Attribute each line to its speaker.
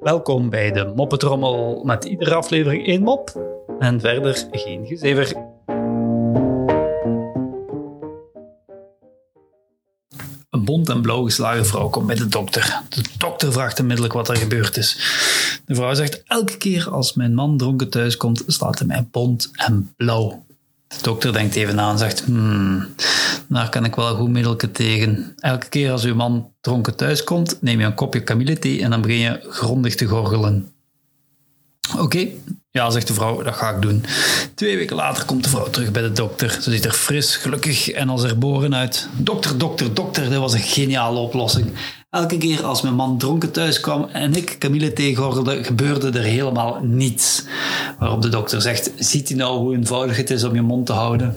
Speaker 1: Welkom bij de Moppetrommel met iedere aflevering één mop en verder geen gezever. Een bont en blauw geslagen vrouw komt bij de dokter. De dokter vraagt onmiddellijk wat er gebeurd is. De vrouw zegt: Elke keer als mijn man dronken thuis komt, slaat hij mij bont en blauw. De dokter denkt even na en zegt: Hmm, daar kan ik wel een goed middeltje tegen. Elke keer als uw man dronken thuis komt, neem je een kopje kamillethee en dan begin je grondig te gorgelen. Oké, ja, zegt de vrouw, dat ga ik doen. Twee weken later komt de vrouw terug bij de dokter. Ze ziet er fris, gelukkig en als erboren uit. Dokter, dokter, dokter, dit was een geniale oplossing. Elke keer als mijn man dronken thuis kwam en ik kamillethee gorgelde, gebeurde er helemaal niets. Waarop de dokter zegt, ziet u nou hoe eenvoudig het is om je mond te houden?